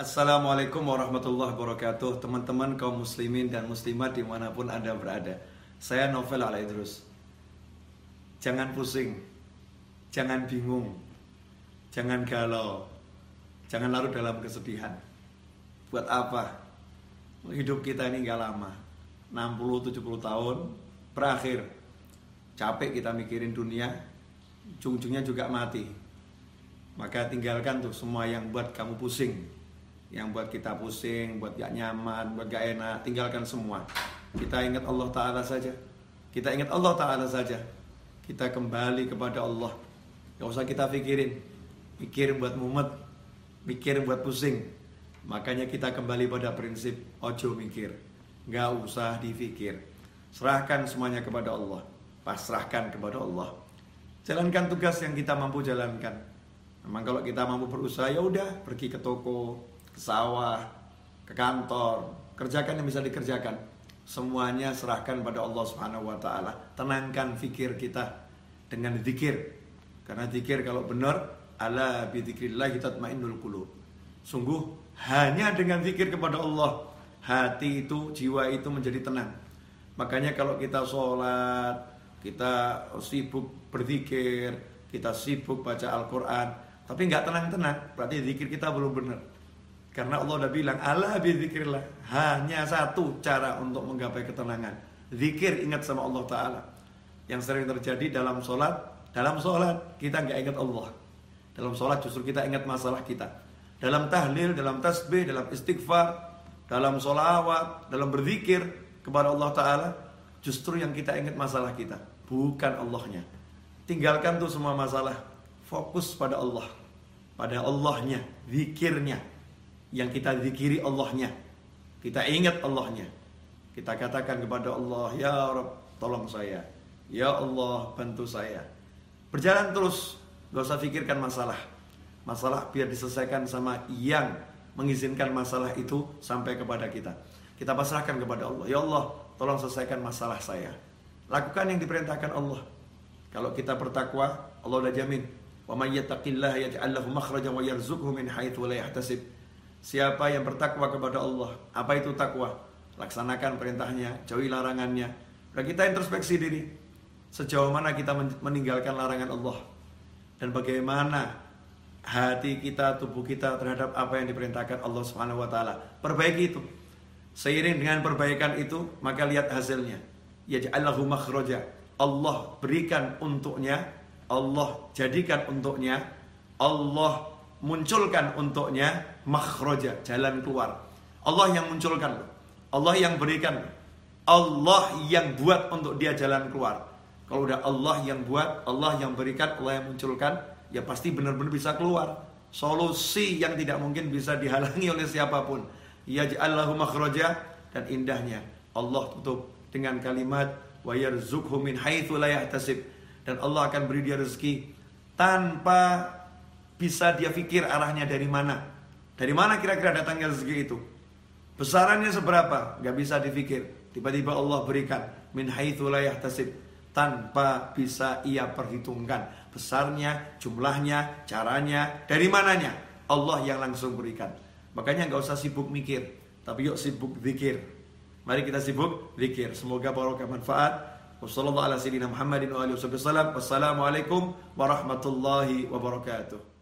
Assalamualaikum warahmatullahi wabarakatuh Teman-teman kaum muslimin dan muslimat di mana pun anda berada. Saya Novel Alaidrus. Jangan pusing Jangan bingung Jangan galau Jangan larut dalam kesedihan. Buat apa? Hidup kita ini gak lama. 60-70 tahun Berakhir. Capek kita mikirin dunia Ujung-ujungnya juga mati. Maka tinggalkan tuh semua yang buat kamu pusing yang buat kita pusing, buat gak nyaman, buat gak enak, tinggalkan semua. Kita ingat Allah Ta'ala saja. Kita ingat Allah Ta'ala saja. Kita kembali kepada Allah. Gak usah kita pikirin. Mikir buat mumet, mikir buat pusing. Makanya kita kembali pada prinsip ojo mikir. Gak usah dipikir. Serahkan semuanya kepada Allah. Pasrahkan kepada Allah. Jalankan tugas yang kita mampu jalankan. Memang kalau kita mampu berusaha ya udah pergi ke toko, ke sawah, ke kantor, kerjakan yang bisa dikerjakan. Semuanya serahkan pada Allah Subhanahu wa taala. Tenangkan fikir kita dengan zikir. Karena zikir kalau benar ala bi dzikrillah tatmainnul qulub. Sungguh hanya dengan zikir kepada Allah hati itu, jiwa itu menjadi tenang. Makanya kalau kita sholat, kita sibuk berzikir, kita sibuk baca Al-Quran, tapi nggak tenang-tenang, berarti zikir kita belum benar. Karena Allah udah bilang, Allah bizikrillah. Hanya satu cara untuk menggapai ketenangan. Zikir ingat sama Allah Ta'ala. Yang sering terjadi dalam sholat, dalam sholat kita nggak ingat Allah. Dalam sholat justru kita ingat masalah kita. Dalam tahlil, dalam tasbih, dalam istighfar, dalam sholawat, dalam berzikir kepada Allah Ta'ala, justru yang kita ingat masalah kita, bukan Allahnya. Tinggalkan tuh semua masalah, fokus pada Allah, pada Allahnya, zikirnya, yang kita zikiri Allahnya. Kita ingat Allahnya. Kita katakan kepada Allah, Ya Rabb, tolong saya. Ya Allah, bantu saya. Berjalan terus, gak usah pikirkan masalah. Masalah biar diselesaikan sama yang mengizinkan masalah itu sampai kepada kita. Kita pasrahkan kepada Allah. Ya Allah, tolong selesaikan masalah saya. Lakukan yang diperintahkan Allah. Kalau kita bertakwa, Allah udah jamin. Wa may yattaqillaha yaj'al lahu min la. Siapa yang bertakwa kepada Allah Apa itu takwa? Laksanakan perintahnya, jauhi larangannya Dan kita introspeksi diri Sejauh mana kita meninggalkan larangan Allah Dan bagaimana hati kita, tubuh kita terhadap apa yang diperintahkan Allah Subhanahu wa. Perbaiki itu. Seiring dengan perbaikan itu, maka lihat hasilnya. Yaj'allahu makhraja. Allah berikan untuknya, Allah jadikan untuknya, Allah munculkan untuknya makhroja, jalan keluar. Allah yang munculkan, Allah yang berikan, Allah yang buat untuk dia jalan keluar. Kalau udah Allah yang buat, Allah yang berikan, Allah yang munculkan, ya pasti benar-benar bisa keluar. Solusi yang tidak mungkin bisa dihalangi oleh siapa pun. Ya Allahu makhroja dan indahnya Allah tutup dengan kalimat wa yarzukhu min haitsu la dan Allah akan beri dia rezeki tanpa bisa dia pikir arahnya dari mana. Dari mana kira-kira datangnya rezeki itu? Besarannya seberapa? Gak bisa dipikir. Tiba-tiba Allah berikan min haitsu la yahtasib tanpa bisa ia perhitungkan besarnya, jumlahnya, caranya, dari mananya. Allah yang langsung berikan. Makanya nggak usah sibuk mikir, tapi yuk sibuk zikir. Mari kita sibuk zikir. Semoga barokah manfaat. Wassalamualaikum warahmatullahi wabarakatuh.